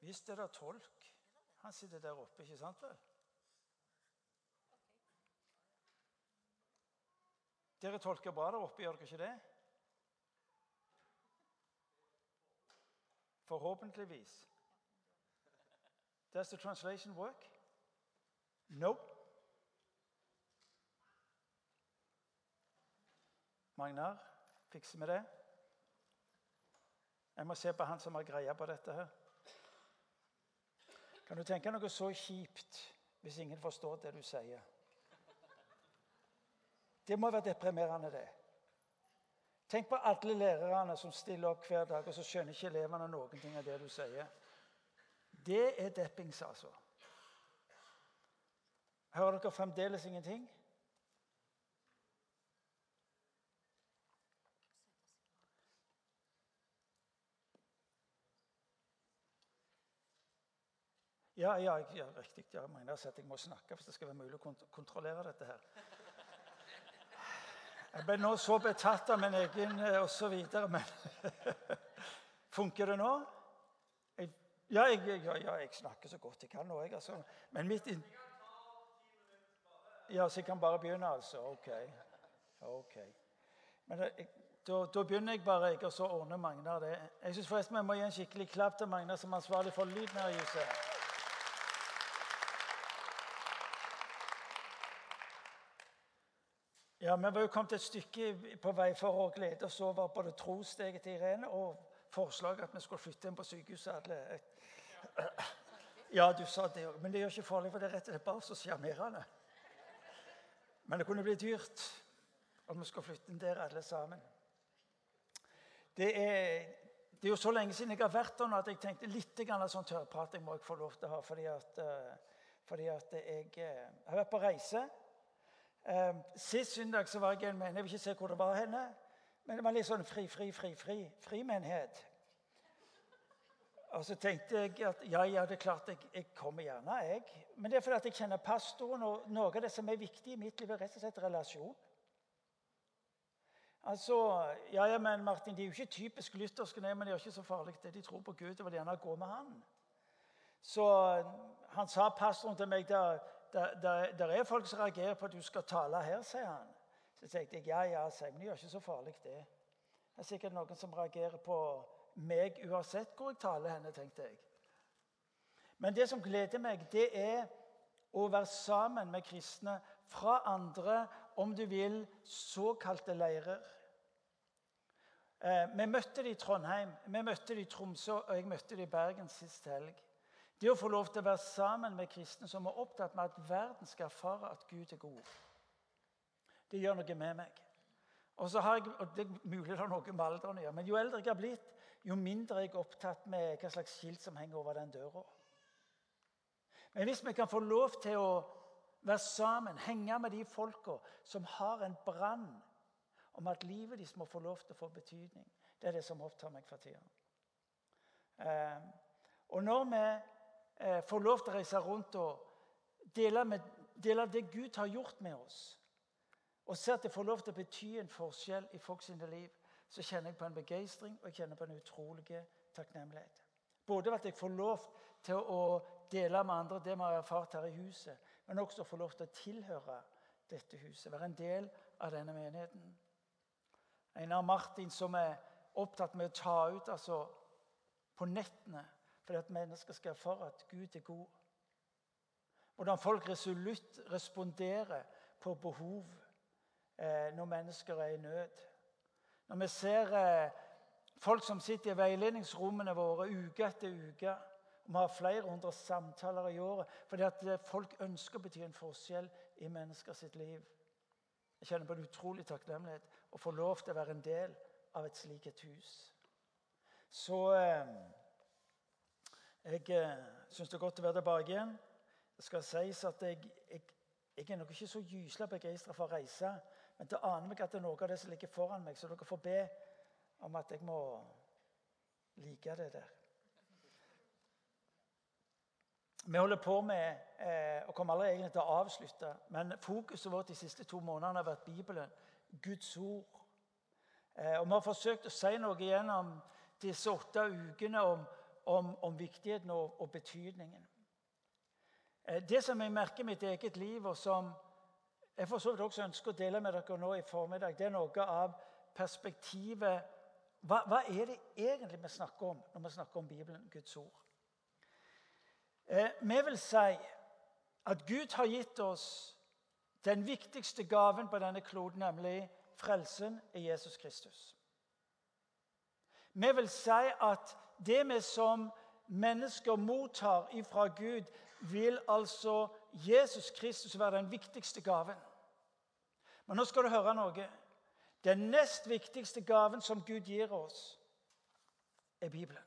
Hvis det er tolk Han sitter der oppe, ikke sant vel? Dere tolker bra der oppe, gjør dere ikke det? Forhåpentligvis. Does the translation work? Nope. Magnar, fikser vi det? Jeg må se på han som har greia på dette her. Kan du tenke noe så kjipt hvis ingen forstår det du sier? Det må være deprimerende, det. Tenk på alle lærerne som stiller opp hver dag, og så skjønner ikke elevene noen ting av det du sier. Det er deppings, altså. Hører dere fremdeles ingenting? Ja, ja, ja riktig. Jeg mener at jeg må snakke hvis det skal være mulig å kontrollere dette her. Jeg ble nå så betatt av min egen eh, osv. Men funker det nå? Jeg, ja, jeg, ja, ja, jeg snakker så godt jeg kan nå, jeg. Altså. Men mitt inn... Ja, så jeg kan bare begynne, altså? OK. ok. Men jeg, da, da, begynner jeg bare, jeg, og så ordner Magnar det. Jeg syns forresten vi må gi en skikkelig klapp til Magnar som ansvarlig for lyden her i huset. Ja, Vi var jo kommet et stykke på vei for å glede oss over både trossteget til Irene og forslaget at vi skulle flytte inn på sykehuset. alle. Ja, du sa det òg. Men det gjør ikke farlig, for det er rett og slett bare så sjarmerende. Men det kunne bli dyrt om vi skulle flytte inn der alle sammen. Det er, det er, jo så lenge siden jeg har vært der nå at jeg tenkte litt sånn tørrprat jeg må jeg få lov til å ha. Fordi at, eh, fordi at jeg eh, har vært på reise. Eh, sist søndag så var jeg en menighet, jeg vil ikke se hvor det var henne, men det var litt sånn fri, fri, fri, fri, frimenighet. Og så tenkte jeg at ja, ja, det er klart jeg, jeg kommer gjerne, jeg. Men det er fordi at jeg kjenner pastoren, og noe av det som er viktig i mitt liv, er rett og slett relasjon. Altså, ja, ja, men Martin, De er jo ikke typisk lutherske, men de er ikke så farlig. det. De tror på Gud. og vil gjerne gå med han. Så han sa pastoren til meg der det er folk som reagerer på at du skal tale her, sier han. Så tenkte jeg ja, ja, sier, men det gjør ikke så farlig, det. Det er sikkert noen som reagerer på meg uansett hvor jeg taler henne, tenkte jeg. Men det som gleder meg, det er å være sammen med kristne fra andre, om du vil, såkalte leirer. Eh, vi møtte dem i Trondheim, vi møtte dem i Tromsø og jeg møtte dem i Bergen sist helg. Det å få lov til å være sammen med kristne som er opptatt med at verden skal erfare at Gud er god, det gjør noe med meg. Og så har jeg, og Det er mulig det har noe med alderen å gjøre, men jo eldre jeg har blitt, jo mindre er jeg opptatt med hva slags skilt som henger over den døra. Men hvis vi kan få lov til å være sammen, henge med de folka som har en brann om at livet deres må få lov til å få betydning, det er det som opptar meg for tida. Eh, og når vi eh, får lov til å reise rundt og dele, med, dele det Gud har gjort med oss, og ser at det får lov til å bety en forskjell i folks liv, så kjenner jeg på en begeistring og jeg kjenner på en utrolig takknemlighet. Både at jeg får lov til å dele med andre det vi har erfart her i huset, men også få lov til å tilhøre dette huset, være en del av denne menigheten. Einar Martin, som er opptatt med å ta ut altså, på nettene fordi at mennesker skal erfare at Gud er god. Hvordan folk resolutt responderer på behov eh, når mennesker er i nød. Når vi ser eh, folk som sitter i veiledningsrommene våre uke etter uke og Vi har flere hundre samtaler i året fordi at eh, folk ønsker å bety en forskjell i mennesker sitt liv. Jeg kjenner på en utrolig takknemlighet å få lov til å være en del av et slikt hus. Så eh, jeg eh, syns det er godt å være tilbake igjen. Det skal sies at jeg, jeg, jeg er nok ikke så gyselig begeistra for å reise. Men det aner meg at det er noe av det som ligger foran meg, så dere får be om at jeg må like det der. Vi holder på med eh, og kommer aldri egentlig til å avslutte, men fokuset vårt de siste to månedene har vært Bibelen, Guds ord. Eh, og Vi har forsøkt å si noe gjennom disse åtte ukene om om, om viktigheten og, og betydningen. Eh, det som jeg merker i mitt eget liv, og som jeg for så vidt også ønsker å dele med dere nå i formiddag, det er noe av perspektivet hva, hva, er det egentlig vi snakker om når vi snakker om Bibelen, Guds ord? Eh, vi vil si at Gud har gitt oss den viktigste gaven på denne kloden, nemlig frelsen i Jesus Kristus. Vi vil si at det vi som mennesker mottar ifra Gud, vil altså Jesus Kristus være den viktigste gaven. Men nå skal du høre noe. Den nest viktigste gaven som Gud gir oss, er Bibelen.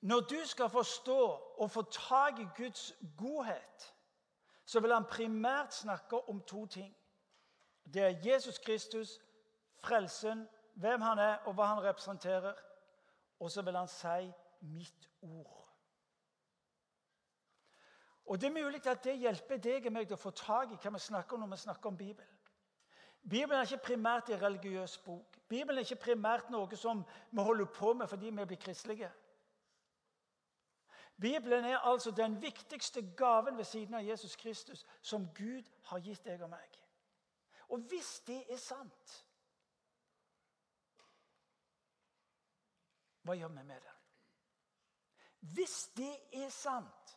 Når du skal forstå og få tak i Guds godhet, så vil han primært snakke om to ting. Det er Jesus Kristus, frelsen, hvem han er, og hva han representerer. Og så vil han si 'mitt ord'. Og Det er mulig at det hjelper deg og meg til å få tak i hva vi snakker om når vi snakker om Bibelen. Bibelen er ikke primært en religiøs bok. Bibelen er ikke primært noe som vi holder på med fordi vi blir kristelige. Bibelen er altså den viktigste gaven ved siden av Jesus Kristus som Gud har gitt deg og meg. Og hvis det er sant, hva gjør vi med det? Hvis det er sant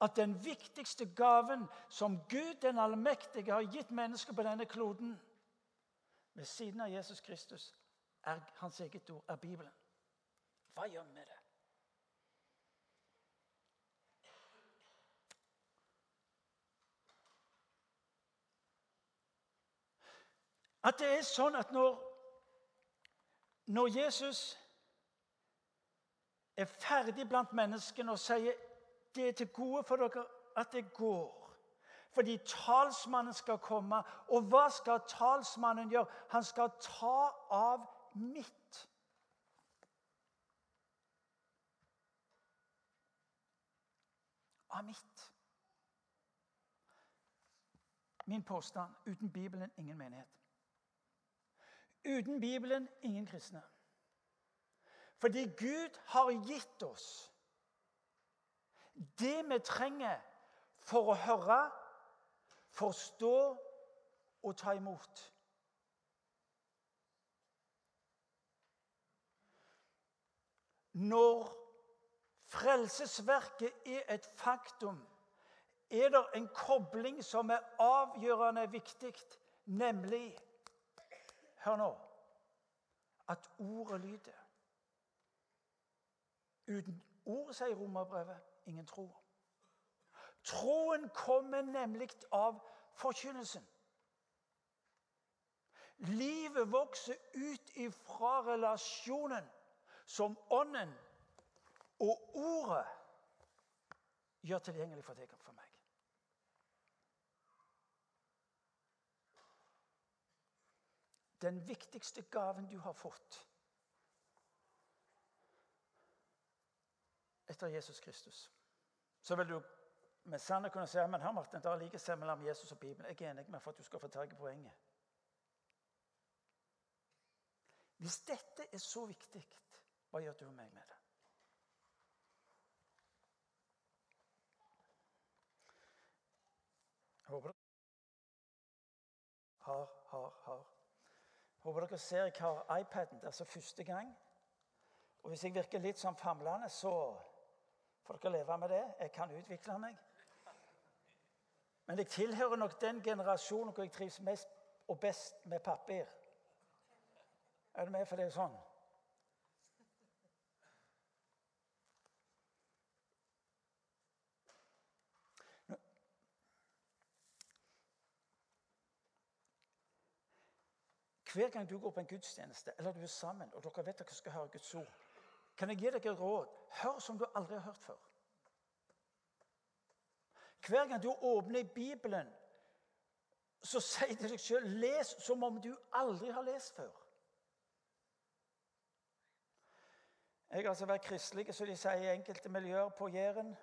at den viktigste gaven som Gud den allmektige har gitt mennesker på denne kloden, ved siden av Jesus Kristus, er hans eget ord, er Bibelen. Hva gjør vi med det? At det er sånn at når, når Jesus er ferdig blant menneskene og sier det er til gode for dere at det går. Fordi talsmannen skal komme. Og hva skal talsmannen gjøre? Han skal ta av mitt. Av mitt. Min påstand uten Bibelen ingen menighet. Uten Bibelen ingen kristne. Fordi Gud har gitt oss det vi trenger for å høre, forstå og ta imot. Når frelsesverket er et faktum, er det en kobling som er avgjørende viktig, nemlig Hør nå at ordet lyder. Uten ord, sier romerbrevet, ingen tro. Troen kommer nemlig av forkynnelsen. Livet vokser ut ifra relasjonen som Ånden og Ordet gjør tilgjengelig for deg og for meg. Den viktigste gaven du har fått etter Jesus Kristus, så vil du med sannhet kunne si men her, Martin, det er likhet mellom Jesus og Bibelen. Jeg er enig med for at du skal få tak i poenget. Hvis dette er så viktig, hva gjør du og meg med det? Håper dere har, har, har. Håper dere ser jeg har iPaden. Det er altså første gang. Og hvis jeg virker litt sånn famlende, så får dere leve med det. Jeg kan utvikle meg. Men jeg tilhører nok den generasjonen hvor jeg trives mest og best med papir. Er du med for det er sånn? Hver gang du går på en gudstjeneste eller du er sammen og dere vet dere skal høre Guds ord, kan jeg gi dere et råd. Hør som du aldri har hørt før. Hver gang du åpner Bibelen, så sier det deg sjøl les som om du aldri har lest før. Jeg har altså vært kristelig, som de sier i enkelte miljøer på Jæren,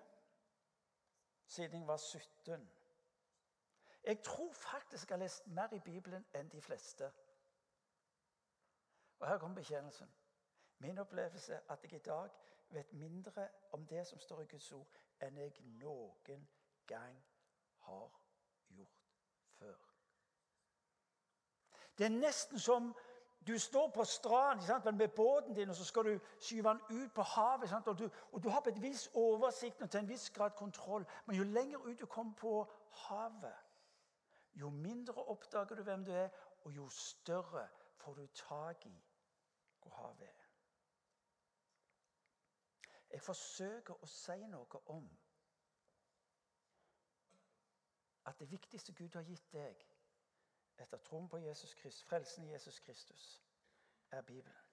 siden jeg var 17. Jeg tror faktisk jeg har lest mer i Bibelen enn de fleste. Og her kommer bekjennelsen. Min opplevelse er at jeg i dag vet mindre om det som står i Guds ord, enn jeg noen gang har gjort før. Det er nesten som du står på stranden med båten din og så skal du skyve den ut på havet. Og du, og, du, har på et vis oversikt og til en viss grad kontroll. Men jo lenger ut du kommer på havet, jo mindre oppdager du hvem du er, og jo større får du tak i hvor havet er. Jeg forsøker å si noe om at det viktigste Gud har gitt deg etter troen på Jesus Kristus, frelsen i Jesus Kristus, er Bibelen.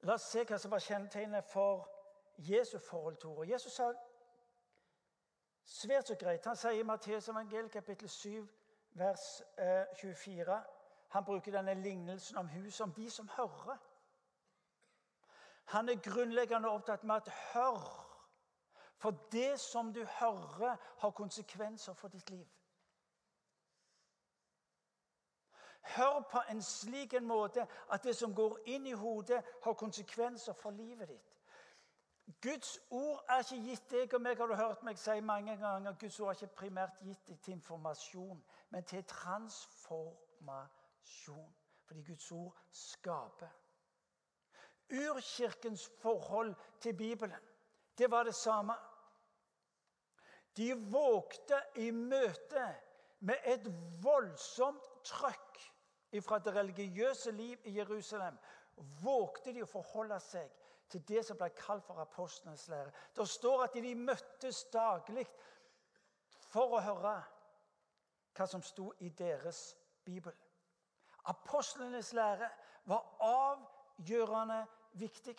La oss se hva som var kjennetegnet for Jesu forhold til ordet. Jesus sa svært så greit. Han sier i Matteus evangel kapittel 7, vers 24 eh, Han bruker denne lignelsen om huset, om de som hører. Han er grunnleggende opptatt med at hør. For det som du hører, har konsekvenser for ditt liv. Hør på en slik en måte at det som går inn i hodet, har konsekvenser for livet ditt. Guds ord er ikke gitt deg og meg, har du hørt meg si mange ganger. Guds ord er ikke primært gitt deg til informasjon, men til transformasjon. Fordi Guds ord skaper. Urkirkens forhold til Bibelen, det var det samme. De vågte i møte med et voldsomt trøkk fra det religiøse liv i Jerusalem. Vågte de å forholde seg til det som ble kalt for apostlenes lære. Det står at de møttes daglig for å høre hva som sto i deres bibel. Apostlenes lære var avgjørende viktig.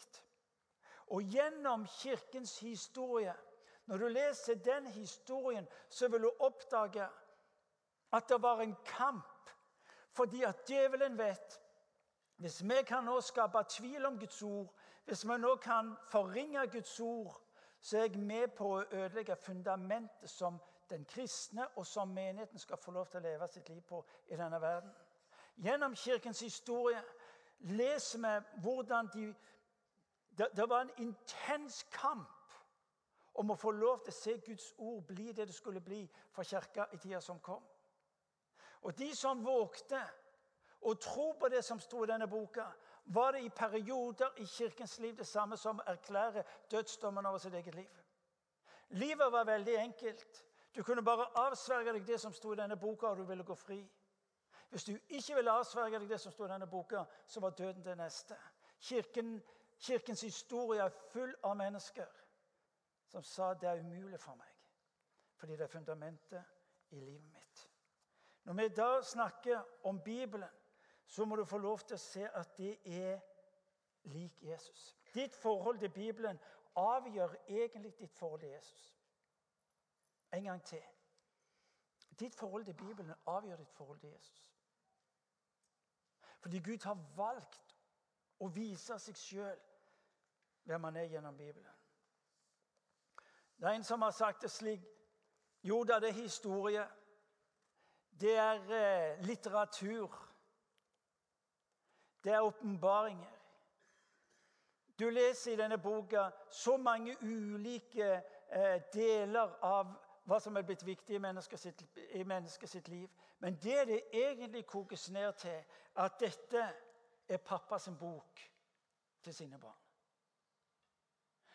Og gjennom Kirkens historie Når du leser den historien, så vil du oppdage at det var en kamp. Fordi at djevelen vet hvis vi kan nå skape tvil om Guds ord, hvis vi nå kan forringe Guds ord, så er jeg med på å ødelegge fundamentet som den kristne og som menigheten skal få lov til å leve sitt liv på i denne verden. Gjennom Kirkens historie leser vi hvordan de det, det var en intens kamp om å få lov til å se Guds ord bli det det skulle bli for kirka i tida som kom. Og de som vågte å tro på det som sto i denne boka, var det i perioder i kirkens liv det samme som å erklære dødsdommen over sitt eget liv. Livet var veldig enkelt. Du kunne bare avsverge deg det som sto i denne boka, og du ville gå fri. Hvis du ikke ville avsverge deg det som sto i denne boka, så var døden det neste. Kirken, kirkens historie er full av mennesker som sa det er umulig for meg, fordi det er fundamentet i livet mitt. Når vi da snakker om Bibelen, så må du få lov til å se at det er lik Jesus. Ditt forhold til Bibelen avgjør egentlig ditt forhold til Jesus. En gang til. Ditt forhold til Bibelen avgjør ditt forhold til Jesus. Fordi Gud har valgt å vise seg sjøl hvem han er gjennom Bibelen. Det er en som har sagt det slik Jo da, det er historie. Det er eh, litteratur. Det er åpenbaringer. Du leser i denne boka så mange ulike eh, deler av hva som er blitt viktig i menneskets menneske liv. Men det det egentlig kokes ned til, at dette er pappas bok til sine barn.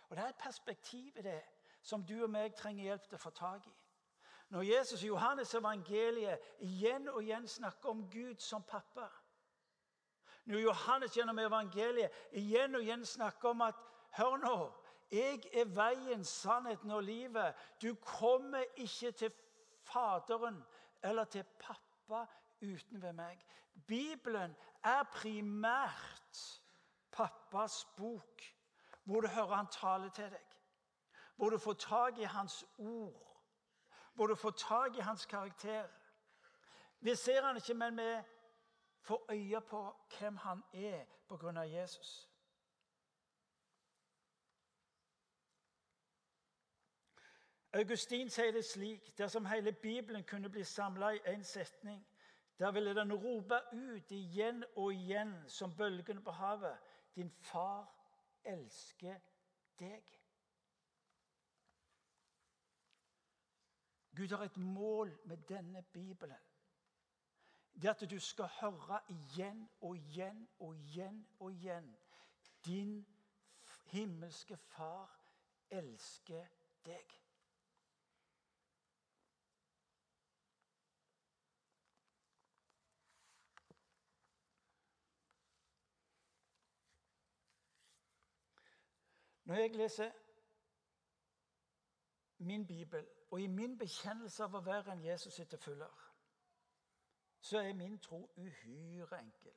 Og Det er et perspektiv i det som du og meg trenger hjelp til å få tak i. Når Jesus i Johannes evangeliet igjen og igjen snakker om Gud som pappa Når Johannes gjennom evangeliet igjen og igjen snakker om at Hør nå, 'Jeg er veien, sannheten og livet.' Du kommer ikke til Faderen eller til pappa uten ved meg. Bibelen er primært pappas bok, hvor du hører han tale til deg. Hvor du får tak i hans ord. Hvor du får tak i hans karakter. Vi ser han ikke, men vi får øye på hvem han er pga. Jesus. Augustin sier det slik dersom hele Bibelen kunne bli samla i én setning, Der ville den rope ut igjen og igjen som bølgene på havet. Din far elsker deg. Gud har et mål med denne Bibelen. Det at du skal høre igjen og igjen og igjen og igjen Din himmelske Far elsker deg. Når jeg leser min bibel, og i min bekjennelse av å være en Jesus etterfølger, så er min tro uhyre enkel.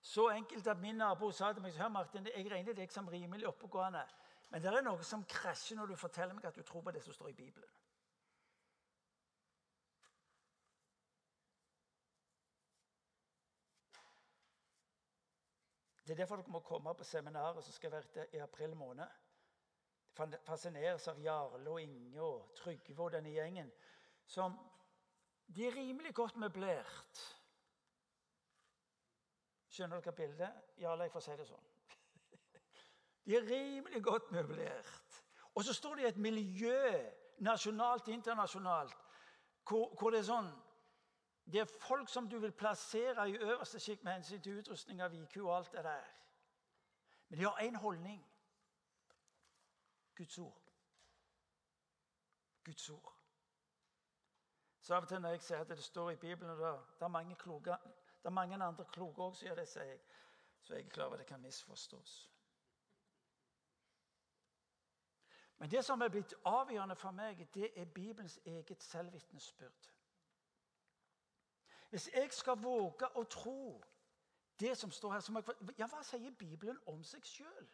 Så enkelt at min nabo sa til meg hør Martin, jeg regner deg som rimelig oppegående, men det er noe som krasjer når du forteller meg at du tror på det som står i Bibelen. Det er derfor dere må komme på seminaret som skal være i april måned. Fascineres av Jarle og Inge og Trygve og denne gjengen. som De er rimelig godt møblert. Skjønner dere bildet? Jarle, jeg får si det sånn. De er rimelig godt møblert. Og så står de i et miljø, nasjonalt internasjonalt, hvor, hvor det er sånn det er folk som du vil plassere i øverste sjikt med hensyn til utrustning av IQ og alt det der. Men de har én holdning. Guds ord. Guds ord. Så av og til når jeg sier at det står i Bibelen og det, er mange kloke, det er mange andre kloke òg som det, sier jeg, så er jeg klar over at det kan misforstås. Men det som er blitt avgjørende for meg, det er Bibelens eget selvvitnesbyrd. Hvis jeg skal våge å tro det som står her jeg, Ja, hva sier Bibelen om seg sjøl?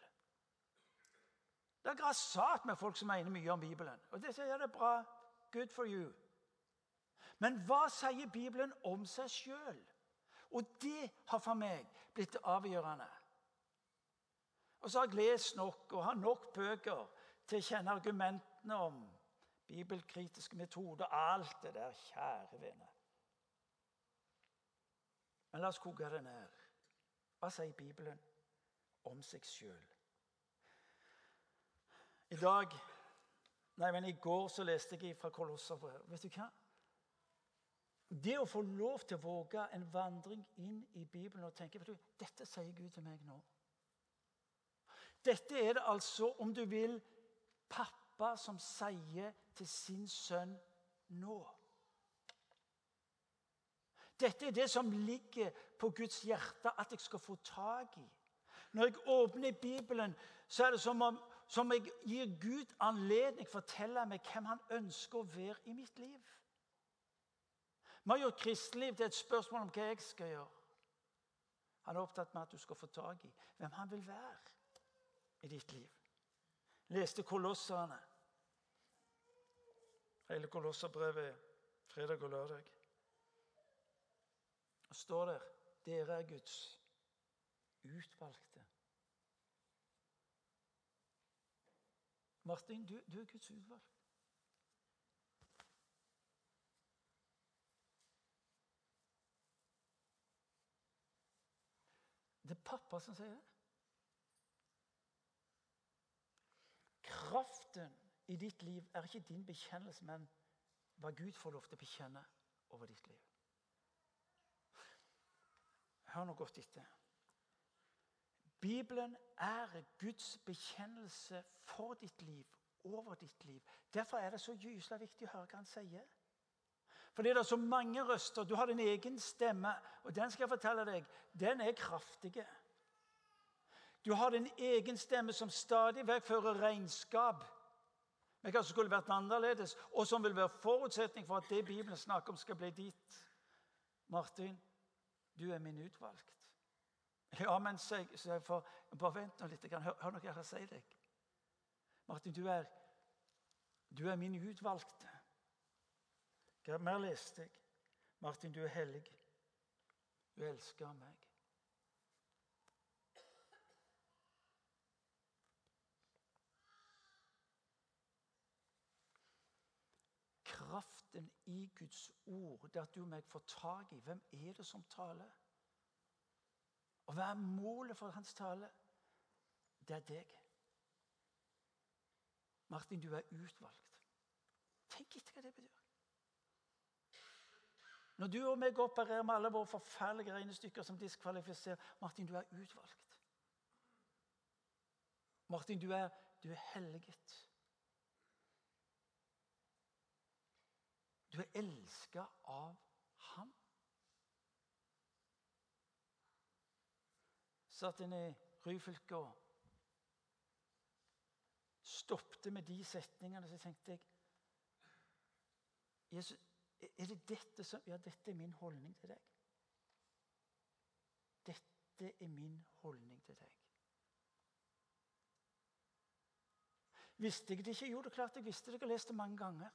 Det er grassat med folk som mener mye om Bibelen. Og det sier jeg det er bra. Good for you. Men hva sier Bibelen om seg sjøl? Og det har for meg blitt avgjørende. Og så har jeg lest nok og har nok bøker til å kjenne argumentene om bibelkritiske metoder. Alt det der, kjære venner. Men la oss koke det ned. Hva sier Bibelen om seg sjøl? I dag Nei, men i går så leste jeg fra Kolosserbrevet. Vet du hva? Det å få lov til å våge en vandring inn i Bibelen og tenke vet du, Dette sier Gud til meg nå. Dette er det altså, om du vil, pappa som sier til sin sønn nå. Dette er det som ligger på Guds hjerte at jeg skal få tak i. Når jeg åpner Bibelen, så er det som om som jeg gir Gud anledning fortelle meg hvem han ønsker å være i mitt liv. Vi har gjort kristenliv til et spørsmål om hva jeg skal gjøre. Han er opptatt med at du skal få tak i hvem han vil være i ditt liv. Leste Kolosserne. Hele Kolosserbrevet fredag og lørdag. Og står der dere er Guds utvalgte. Martin, du, du er Guds utvalgte. Det er pappa som sier det. Kraften i ditt liv er ikke din bekjennelse, men hva Gud får lov til å bekjenne over ditt liv. Hør nå godt etter. Bibelen er Guds bekjennelse for ditt liv, over ditt liv. Derfor er det så gyselig viktig å høre hva han sier. Fordi det er så mange røster. Du har din egen stemme, og den skal jeg fortelle deg, den er kraftig. Du har din egen stemme som stadig vekk fører regnskap men som skulle vært annerledes, og som vil være forutsetning for at det Bibelen snakker om, skal bli ditt. Martin, du er min utvalgt. Ja, men jeg, så jeg får, bare vent nå litt. Hør, noe jeg har å si deg. Martin, du er, du er min utvalgte. Hva mer leste jeg? Martin, du er hellig. Du elsker meg. kraften i Guds ord, det at du og meg får tak i hvem er det som taler. Og hva er målet for hans tale? Det er deg. Martin, du er utvalgt. Tenk etter hva det betyr. Når du og meg opererer med alle våre forferdelige regnestykker som diskvalifiserer Martin, du er utvalgt. Martin, du er, du er helliget. Du er elska av ham. Satt inne i Ryfylke og stoppet med de setningene, så tenkte jeg Jesus, er det dette som Ja, dette er min holdning til deg. Dette er min holdning til deg. Visste jeg det ikke? Jo, det er klart jeg visste det. Jeg har lest det mange ganger.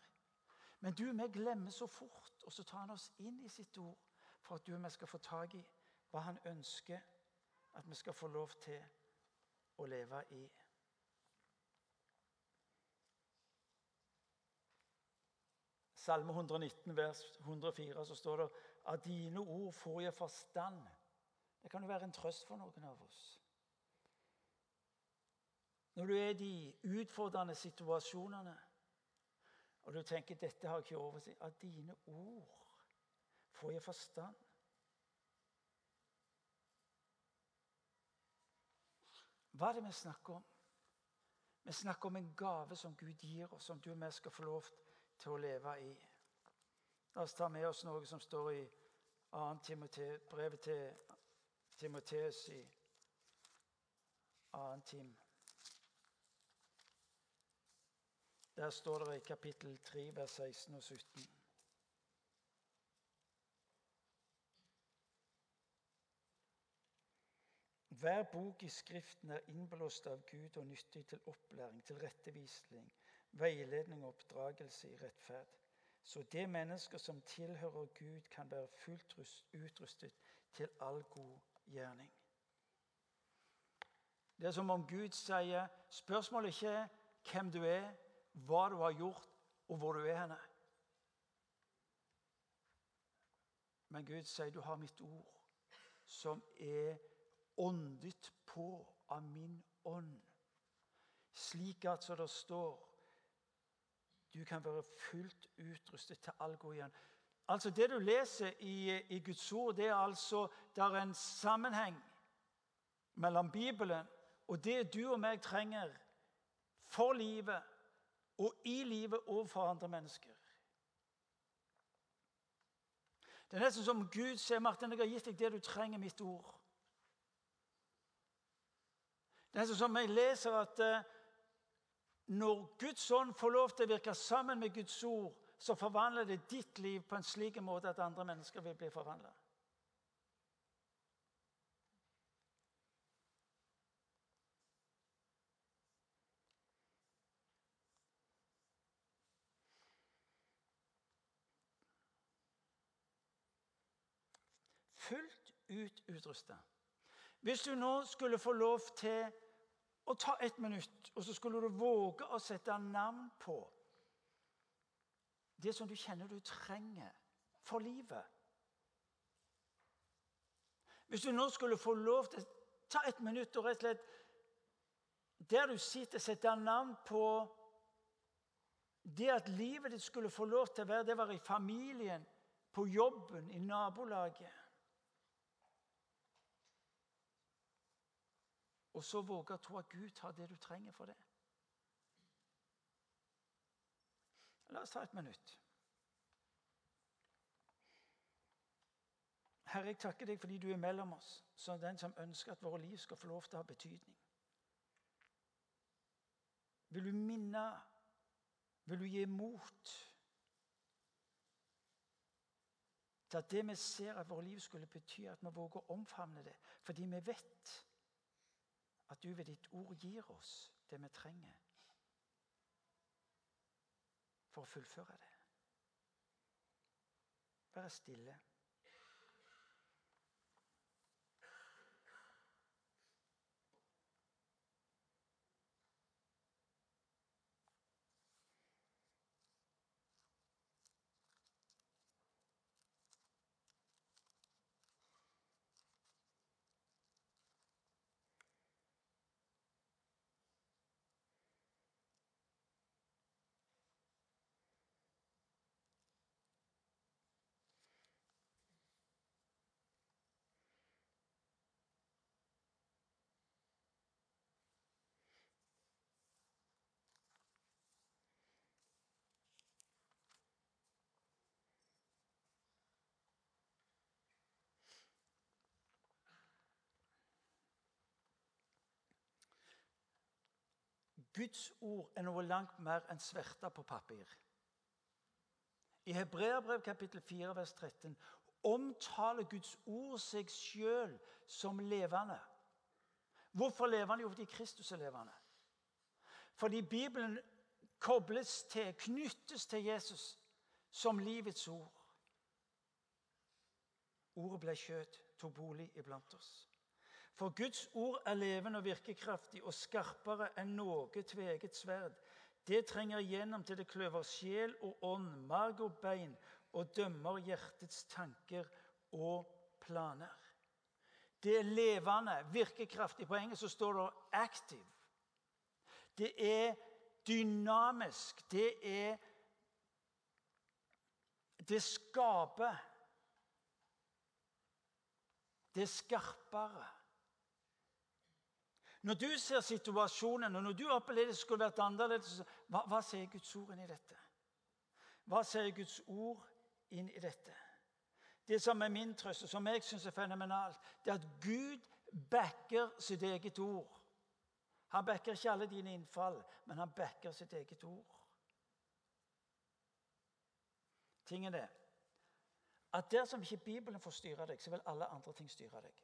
Men du vi glemmer så fort, og så tar han oss inn i sitt ord for at du og vi skal få tak i hva han ønsker at vi skal få lov til å leve i. Salme 119, vers 104, så står det av dine ord får jeg forstand. Det kan jo være en trøst for noen av oss. Når du er i de utfordrende situasjonene, og du tenker dette har jeg ikke oversikt Av dine ord får jeg forstand. Hva er det vi snakker om? Vi snakker om en gave som Gud gir oss, som du og jeg skal få lov til å leve i. La oss ta med oss noe som står i 2. Timote, brevet til Timoteus i 2. Tim. Der står det i kapittel 3, vers 16 og 17. Hver bok i Skriften er innblåst av Gud og nyttig til opplæring, til rettevisning, veiledning og oppdragelse i rettferd. Så det mennesker som tilhører Gud, kan være fullt utrustet til all god gjerning. Det er som om Gud sier spørsmålet ikke er hvem du er, hva du har gjort, og hvor du er henne. Men Gud sier du har mitt ord, som er åndet på av min ånd. Slik at, som det står, du kan være fullt utrustet til all god igjen. Altså Det du leser i, i Guds ord, det er altså det er en sammenheng mellom Bibelen og det du og meg trenger for livet og i livet overfor andre mennesker. Det er nesten som Gud sier, 'Martin, jeg har gitt deg det du trenger, mitt ord'. Det er nesten som jeg leser at eh, når Guds ånd får lov til å virke sammen med Guds ord, så forvandler det ditt liv på en slik måte at andre mennesker vil bli forvandla. Fullt ut utrusta. Hvis du nå skulle få lov til å ta ett minutt, og så skulle du våge å sette navn på det som du kjenner du trenger for livet Hvis du nå skulle få lov til å ta et minutt og rett og slett der du sitter, sette navn på det at livet ditt skulle få lov til å være det var i familien, på jobben, i nabolaget Og så våge å tro at Gud har det du trenger for det. La oss ta et minutt. Herre, jeg takker deg fordi du er mellom oss, som den som ønsker at våre liv skal få lov til å ha betydning. Vil du minne? Vil du gi mot? Til at det vi ser at våre liv skulle bety, at vi våger å omfavne det. Fordi vi vet at du ved ditt ord gir oss det vi trenger for å fullføre det. Være stille. Guds ord er noe langt mer enn sverta på papir. I Hebreabrev kapittel 4 vers 13 omtaler Guds ord seg sjøl som levende. Hvorfor levende? Jo, fordi Kristus er levende. Fordi Bibelen kobles til, knyttes til Jesus som livets ord. Ordet ble kjøtt, tok bolig iblant oss. For Guds ord er levende og virkekraftig og skarpere enn noe tveget sverd. Det trenger igjennom til det kløver sjel og ånd, marg og bein, og dømmer hjertets tanker og planer. Det er levende, virkekraftig. På engelsk står det 'active'. Det er dynamisk. Det er Det skaper. Det er skarpere. Når du ser situasjonen, og når du opplever det skulle vært annerledes, hva, hva sier Guds ord inn i dette? Hva sier Guds ord inn i dette? Det som er min trøst, og som jeg syns er fenomenalt, det er at Gud backer sitt eget ord. Han backer ikke alle dine innfall, men han backer sitt eget ord. Tingen er at dersom ikke Bibelen får styre deg, så vil alle andre ting styre deg.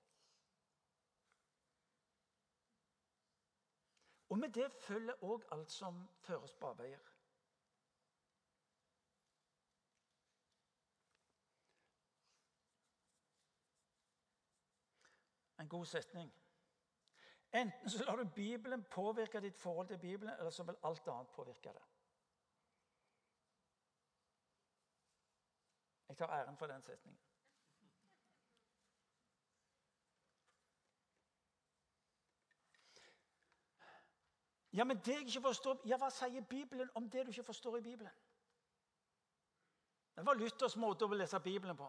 Og med det følger òg alt som føres på avveier. En god setning. Enten så lar du Bibelen påvirke ditt forhold til Bibelen, eller så vil alt annet påvirke det. Jeg tar æren for den setningen. Ja, men det jeg ikke forstår, ja, Hva sier Bibelen om det du ikke forstår i Bibelen? Det var Luthers måte å lese Bibelen på.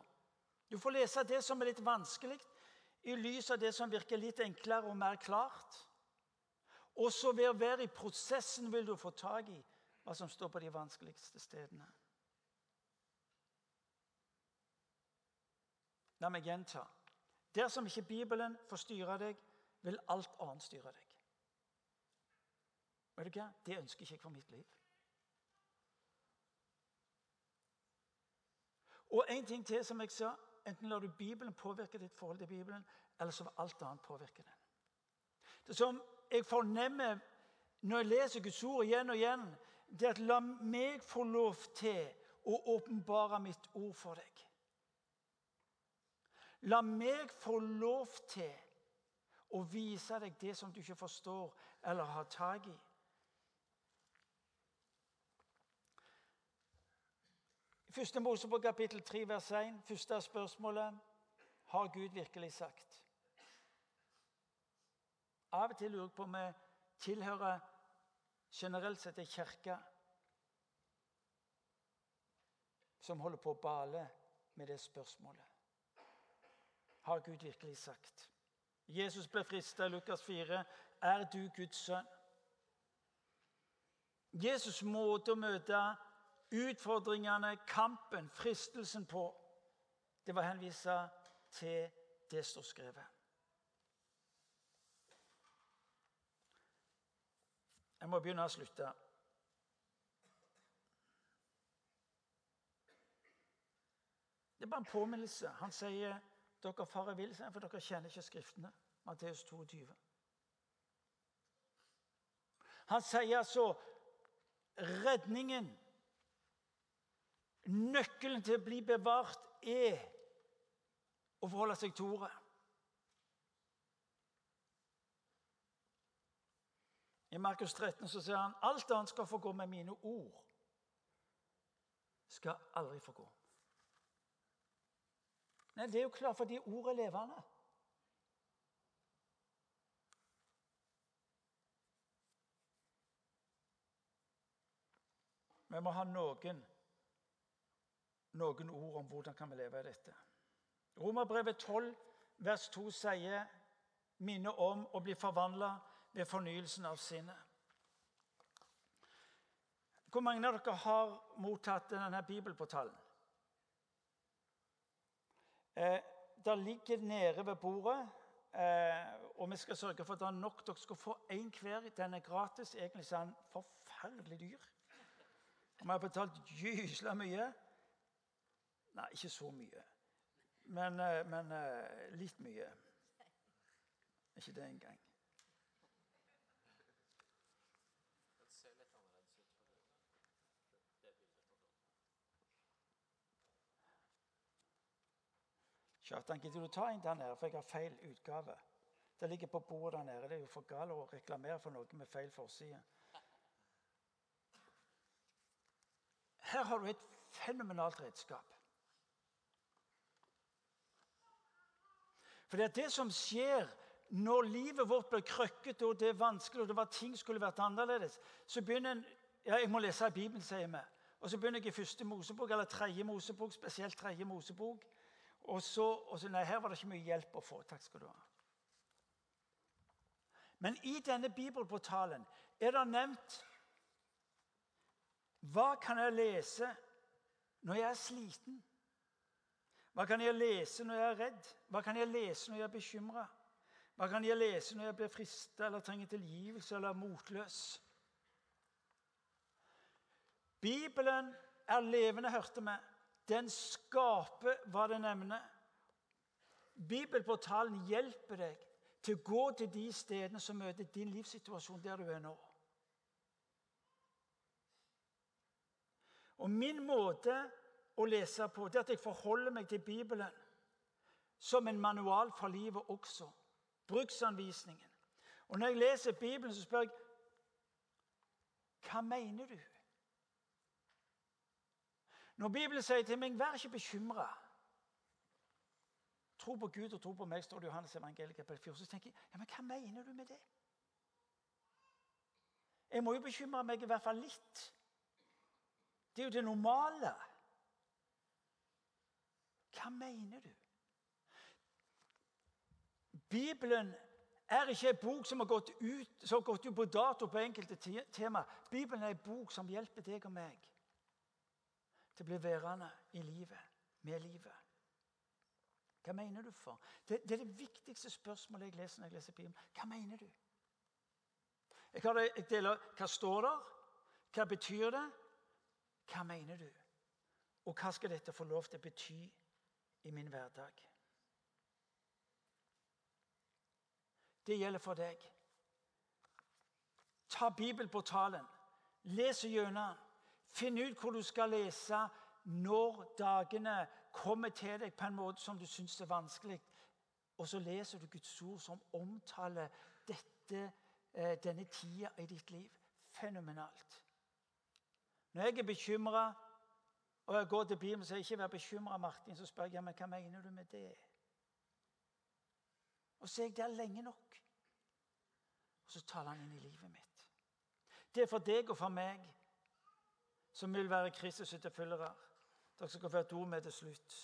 Du får lese det som er litt vanskelig, i lys av det som virker litt enklere og mer klart. Og så ved å være i prosessen vil du få tak i hva som står på de vanskeligste stedene. La meg gjenta. Dersom ikke Bibelen får styre deg, vil alt annet styre deg. Vet du hva? Det ønsker ikke jeg for mitt liv. Og en ting til som jeg sa. Enten lar du Bibelen påvirke ditt forhold til Bibelen, eller så vil alt annet påvirke den. Det som jeg fornemmer når jeg leser Guds ord igjen og igjen, det er at la meg få lov til å åpenbare mitt ord for deg. La meg få lov til å vise deg det som du ikke forstår eller har tak i. Første Mosebok kapittel 3, vers 1. Første spørsmålet har Gud virkelig sagt. Av og til lurer jeg på om vi tilhører generelt sett ei kirke som holder på å bale med det spørsmålet. Har Gud virkelig sagt? Jesus ble frista i Lukas 4. Er du Guds sønn? Jesus' måte å møte utfordringene, kampen, fristelsen på, det var henvisa til det står skrevet. Jeg må begynne å slutte. Det er bare en påminnelse. Han sier dere farer vill, for dere kjenner ikke Skriftene. Matteus 22. Han sier altså redningen Nøkkelen til å bli bevart er å forholde seg til ordet. I Markus 13 så sier han alt annet skal få gå med mine ord. Skal aldri få gå. Nei, Det er jo klart fordi ordet er levende. Vi må ha noen noen ord om hvordan kan vi leve i dette. Romerbrevet 12, vers 2 sier minne om å bli forvandla ved fornyelsen av sinnet. Hvor mange av dere har mottatt denne bibelportalen? Eh, det ligger nede ved bordet, eh, og vi skal sørge for at det er nok. Dere skal få én hver. Den er gratis. Egentlig er den forferdelig dyr. Vi har betalt gysla mye. Nei, ikke så mye. Men, eh, men eh, litt mye. Ikke det engang. Kjartan, gidder du ta en der nede, for jeg har feil utgave. Det ligger på bordet der nede. Det er jo for galt å reklamere for noe med feil forside. Her har du et fenomenalt redskap. For det er det som skjer når livet vårt blir krøkkete og det er vanskelig, og det var ting skulle vært annerledes, så begynner en ja, Jeg må lese i Bibelen, sier vi. Og så begynner jeg i første Mosebok, eller tredje Mosebok, spesielt tredje Mosebok. Og så, og så Nei, her var det ikke mye hjelp å få. Takk skal du ha. Men i denne bibelportalen er det nevnt Hva kan jeg lese når jeg er sliten? Hva kan jeg lese når jeg er redd? Hva kan jeg lese når jeg er bekymra? Hva kan jeg lese når jeg blir frista eller trenger tilgivelse eller er motløs? Bibelen er levende, hørte vi. Den skaper hva den evner. Bibelportalen hjelper deg til å gå til de stedene som møter din livssituasjon der du er nå. Og Min måte å lese på det at jeg forholder meg til Bibelen som en manual for livet også. Bruksanvisningen. Og Når jeg leser Bibelen, så spør jeg hva mener du? Når Bibelen sier til meg 'vær ikke bekymra' Tro på Gud og tro på meg, står det i Johannes evangeliet kapittel 4. Så tenker jeg ja, men hva mener du med det? Jeg må jo bekymre meg i hvert fall litt. Det er jo det normale. Hva mener du? Bibelen er ikke en bok som har gått ut, har gått ut på dato på enkelte tema. Bibelen er en bok som hjelper deg og meg til å bli værende i livet, med livet. Hva mener du for? Det, det, er det viktigste spørsmålet jeg leser når jeg leser Bibelen. Hva mener du? Jeg, det, jeg deler Hva står der? Hva betyr det? Hva mener du? Og hva skal dette få lov til å bety i min hverdag? Det gjelder for deg. Ta bibelportalen. Les gjennom. Finn ut hvor du skal lese når dagene kommer til deg på en måte som du syns er vanskelig. Og så leser du Guds ord som omtaler dette, eh, denne tida i ditt liv. Fenomenalt. Når jeg er bekymra, og jeg går til Bibelen og sier ikke vær bekymra, Martin, så spør jeg men hva mener du med det? Og så er jeg der lenge nok. Og så taler han inn i livet mitt. Det er for deg og for meg som vil være Kristus' etterfølgere. Dere skal få et ord med til slutt.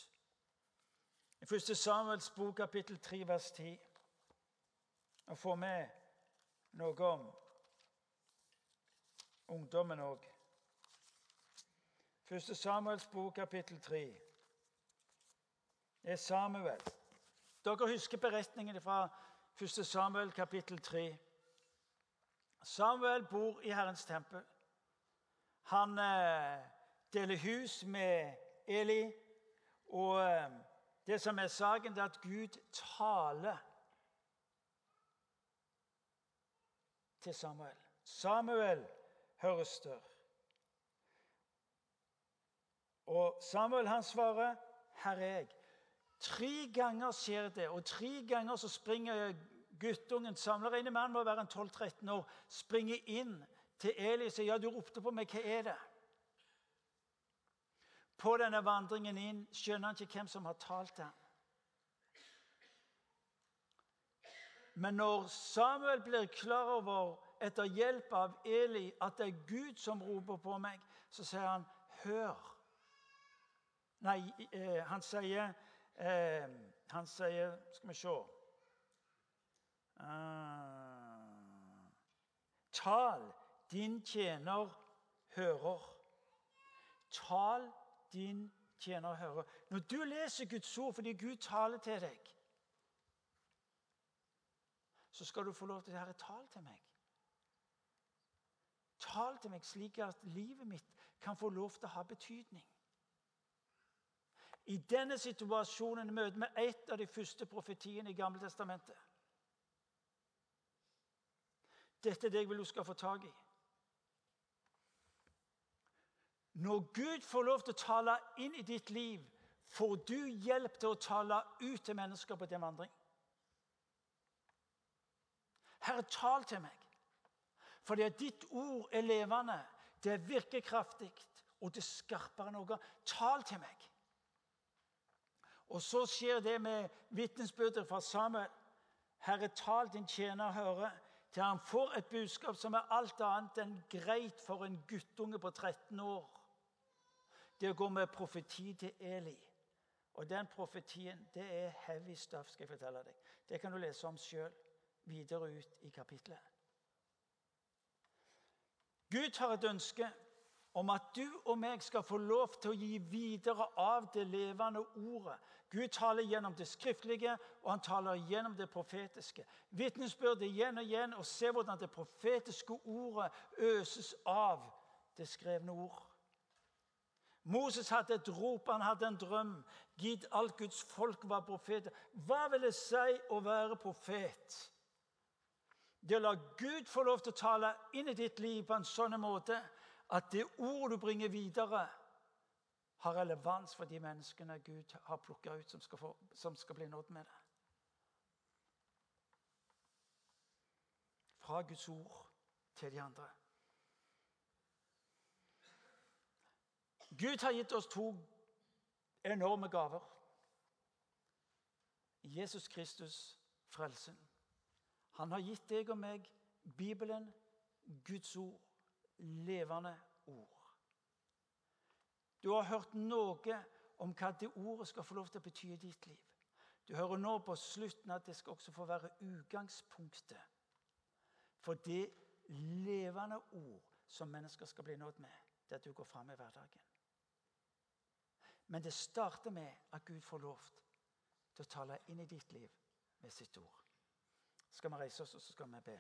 I 1. Samuels bok, kapittel 3, vers 10, og få med noe om ungdommen òg. 1. Samuels bok, kapittel 3. Det er Samuel. Dere husker beretningen fra 1. Samuel, kapittel 3. Samuel bor i Herrens tempel. Han eh, deler hus med Eli. Og eh, det som er saken, det er at Gud taler til Samuel. Samuel høres der. Og Samuel han svarer, 'Her er jeg'. Tre ganger skjer det, og tre ganger så springer guttungen samler en mann må være en 12-13 år, springer inn til Eli og sier, 'Ja, du ropte på meg. Hva er det?' På denne vandringen inn skjønner han ikke hvem som har talt ham. Men når Samuel blir klar over, etter hjelp av Eli, at det er Gud som roper på meg, så sier han, 'Hør'. Nei, eh, han sier eh, Han sier Skal vi se uh, Tal, din tjener hører. Tal, din tjener hører. Når du leser Guds ord fordi Gud taler til deg, så skal du få lov til å Herre, tal til meg. Tal til meg slik at livet mitt kan få lov til å ha betydning. I denne situasjonen møter vi et av de første profetiene i Gamle Testamentet. Dette er det jeg vil du skal få tak i. Når Gud får lov til å tale inn i ditt liv, får du hjelp til å tale ut til mennesker på din vandring. Herre, tal til meg. Fordi at ditt ord er levende, det virker kraftig, og det er skarpere enn noe. Tal til meg. Og så skjer det med vitnesbyrdet fra Samuel. Herre, tal din tjener høre, til han får et budskap som er alt annet enn greit for en guttunge på 13 år. Det går med profeti til Eli. Og den profetien det er heavy stuff, skal jeg fortelle deg. Det kan du lese om sjøl videre ut i kapitlet. Gud har et ønske om at du og meg skal få lov til å gi videre av det levende ordet. Gud taler gjennom det skriftlige, og han taler gjennom det profetiske. Vitnesbyrd igjen og igjen, og se hvordan det profetiske ordet øses av det skrevne ord. Moses hadde et rop, han hadde en drøm. Gid alt Guds folk var profeter. Hva vil det si å være profet? Det å la Gud få lov til å tale inn i ditt liv på en sånn måte at det ord du bringer videre, har relevans for de menneskene Gud har plukka ut, som skal, få, som skal bli nådd med det. Fra Guds ord til de andre. Gud har gitt oss to enorme gaver. Jesus Kristus, frelsen. Han har gitt deg og meg Bibelen, Guds ord, levende ord. Du har hørt noe om hva det ordet skal få lov til å bety i ditt liv. Du hører nå på slutten at det skal også få være utgangspunktet for det levende ord som mennesker skal bli nådd med, der du går fram i hverdagen. Men det starter med at Gud får lov til å tale inn i ditt liv med sitt ord skal vi reise oss og så skal vi be.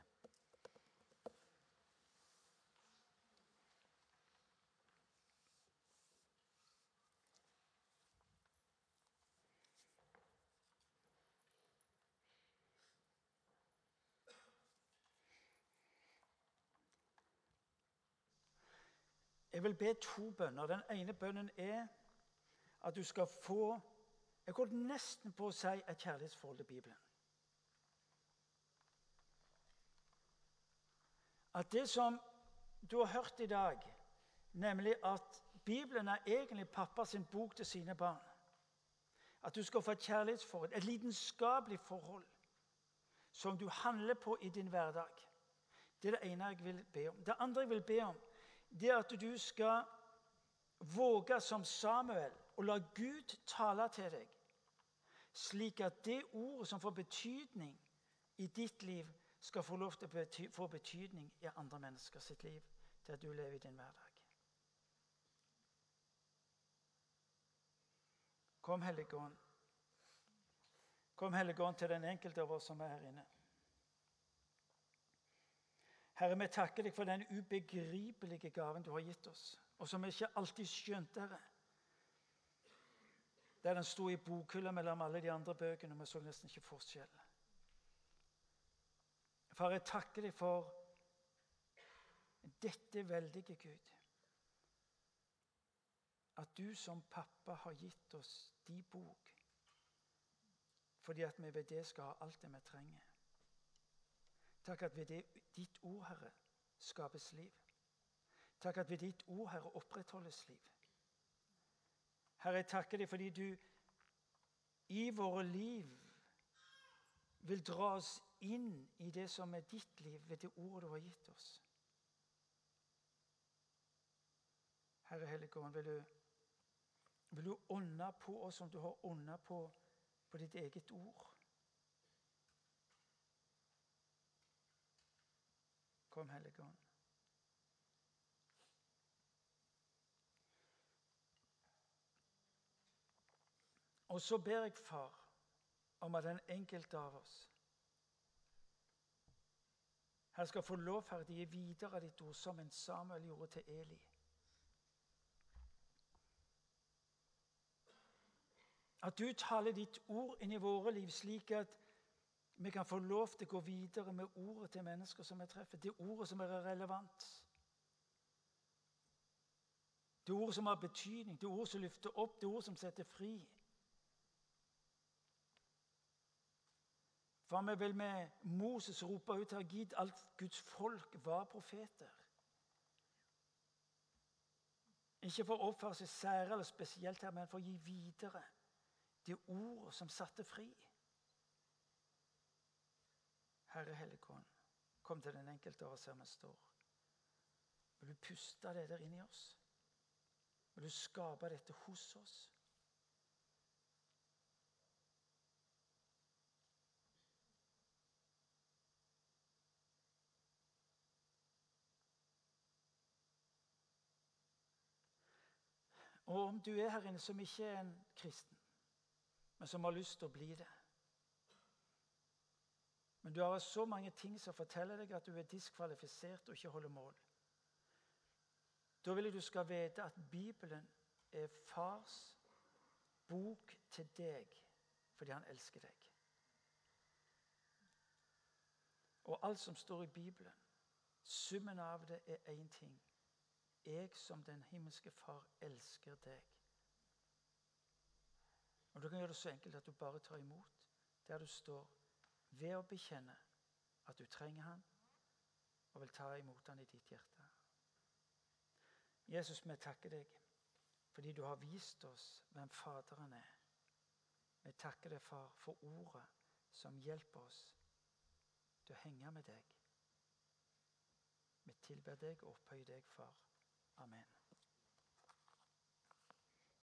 Jeg vil be to bønner. Den ene bønnen er at du skal få Jeg går nesten på å si et kjærlighetsforhold til Bibelen. at det som du har hørt i dag, nemlig at Bibelen er egentlig pappas bok til sine barn At du skal få et kjærlighetsforhold, et lidenskapelig forhold, som du handler på i din hverdag. Det er det ene jeg vil be om. Det andre jeg vil be om, det er at du skal våge som Samuel å la Gud tale til deg, slik at det ordet som får betydning i ditt liv, skal få lov til å bety få betydning i andre mennesker sitt liv, der du lever i din hverdag. Kom, Hellige Ånd. Kom, Hellige Ånd, til den enkelte av oss som er her inne. Herre, vi takker deg for den ubegripelige gaven du har gitt oss, og som vi ikke alltid skjønte, Herre. Der den sto i bokhylla mellom alle de andre bøkene, og vi så nesten ikke forskjell. Far, jeg takker deg for dette veldige Gud. At du som pappa har gitt oss de bok, fordi at vi ved det skal ha alt det vi trenger. Takk at ved ditt ord, Herre, skapes liv. Takk at ved ditt ord, Herre, opprettholdes liv. Herre, jeg takker deg fordi du i våre liv vil dra oss inn i det som er ditt liv, ved det ordet du har gitt oss. Herre Helligånd, vil du, vil du ånde på oss som du har ånda på, på ditt eget ord? Kom, Helligånd. Og så ber jeg, far, om at den enkelte av oss Her skal få lov, til å gi videre ditt ord, som en Samuel gjorde til Eli. At du taler ditt ord inn i våre liv, slik at vi kan få lov til å gå videre med ordet til mennesker som vi treffer. Det ordet som er relevant. Det ordet som har betydning, det ordet som løfter opp, det ordet som setter fri. For vi vil med Moses rope ut her gitt alt Guds folk var profeter. Ikke for å oppføre seg sære eller spesielt her, men for å gi videre det ordet som satte fri. Herre Helligånd, kom til den enkelte av oss her vi står. Vil du puste det der inni oss? Vil du skape dette hos oss? Og om du er her inne som ikke er en kristen, men som har lyst til å bli det Men du har så mange ting som forteller deg at du er diskvalifisert og ikke holder mål. Da vil jeg du skal vite at Bibelen er fars bok til deg fordi han elsker deg. Og alt som står i Bibelen, summen av det er én ting. Jeg som den himmelske Far elsker deg. Og Du kan gjøre det så enkelt at du bare tar imot der du står, ved å bekjenne at du trenger han og vil ta imot han i ditt hjerte. Jesus, vi takker deg fordi du har vist oss hvem Faderen er. Vi takker deg, Far, for ordet som hjelper oss til å henge med deg. Vi tilber deg og opphøyer deg, Far. Amen.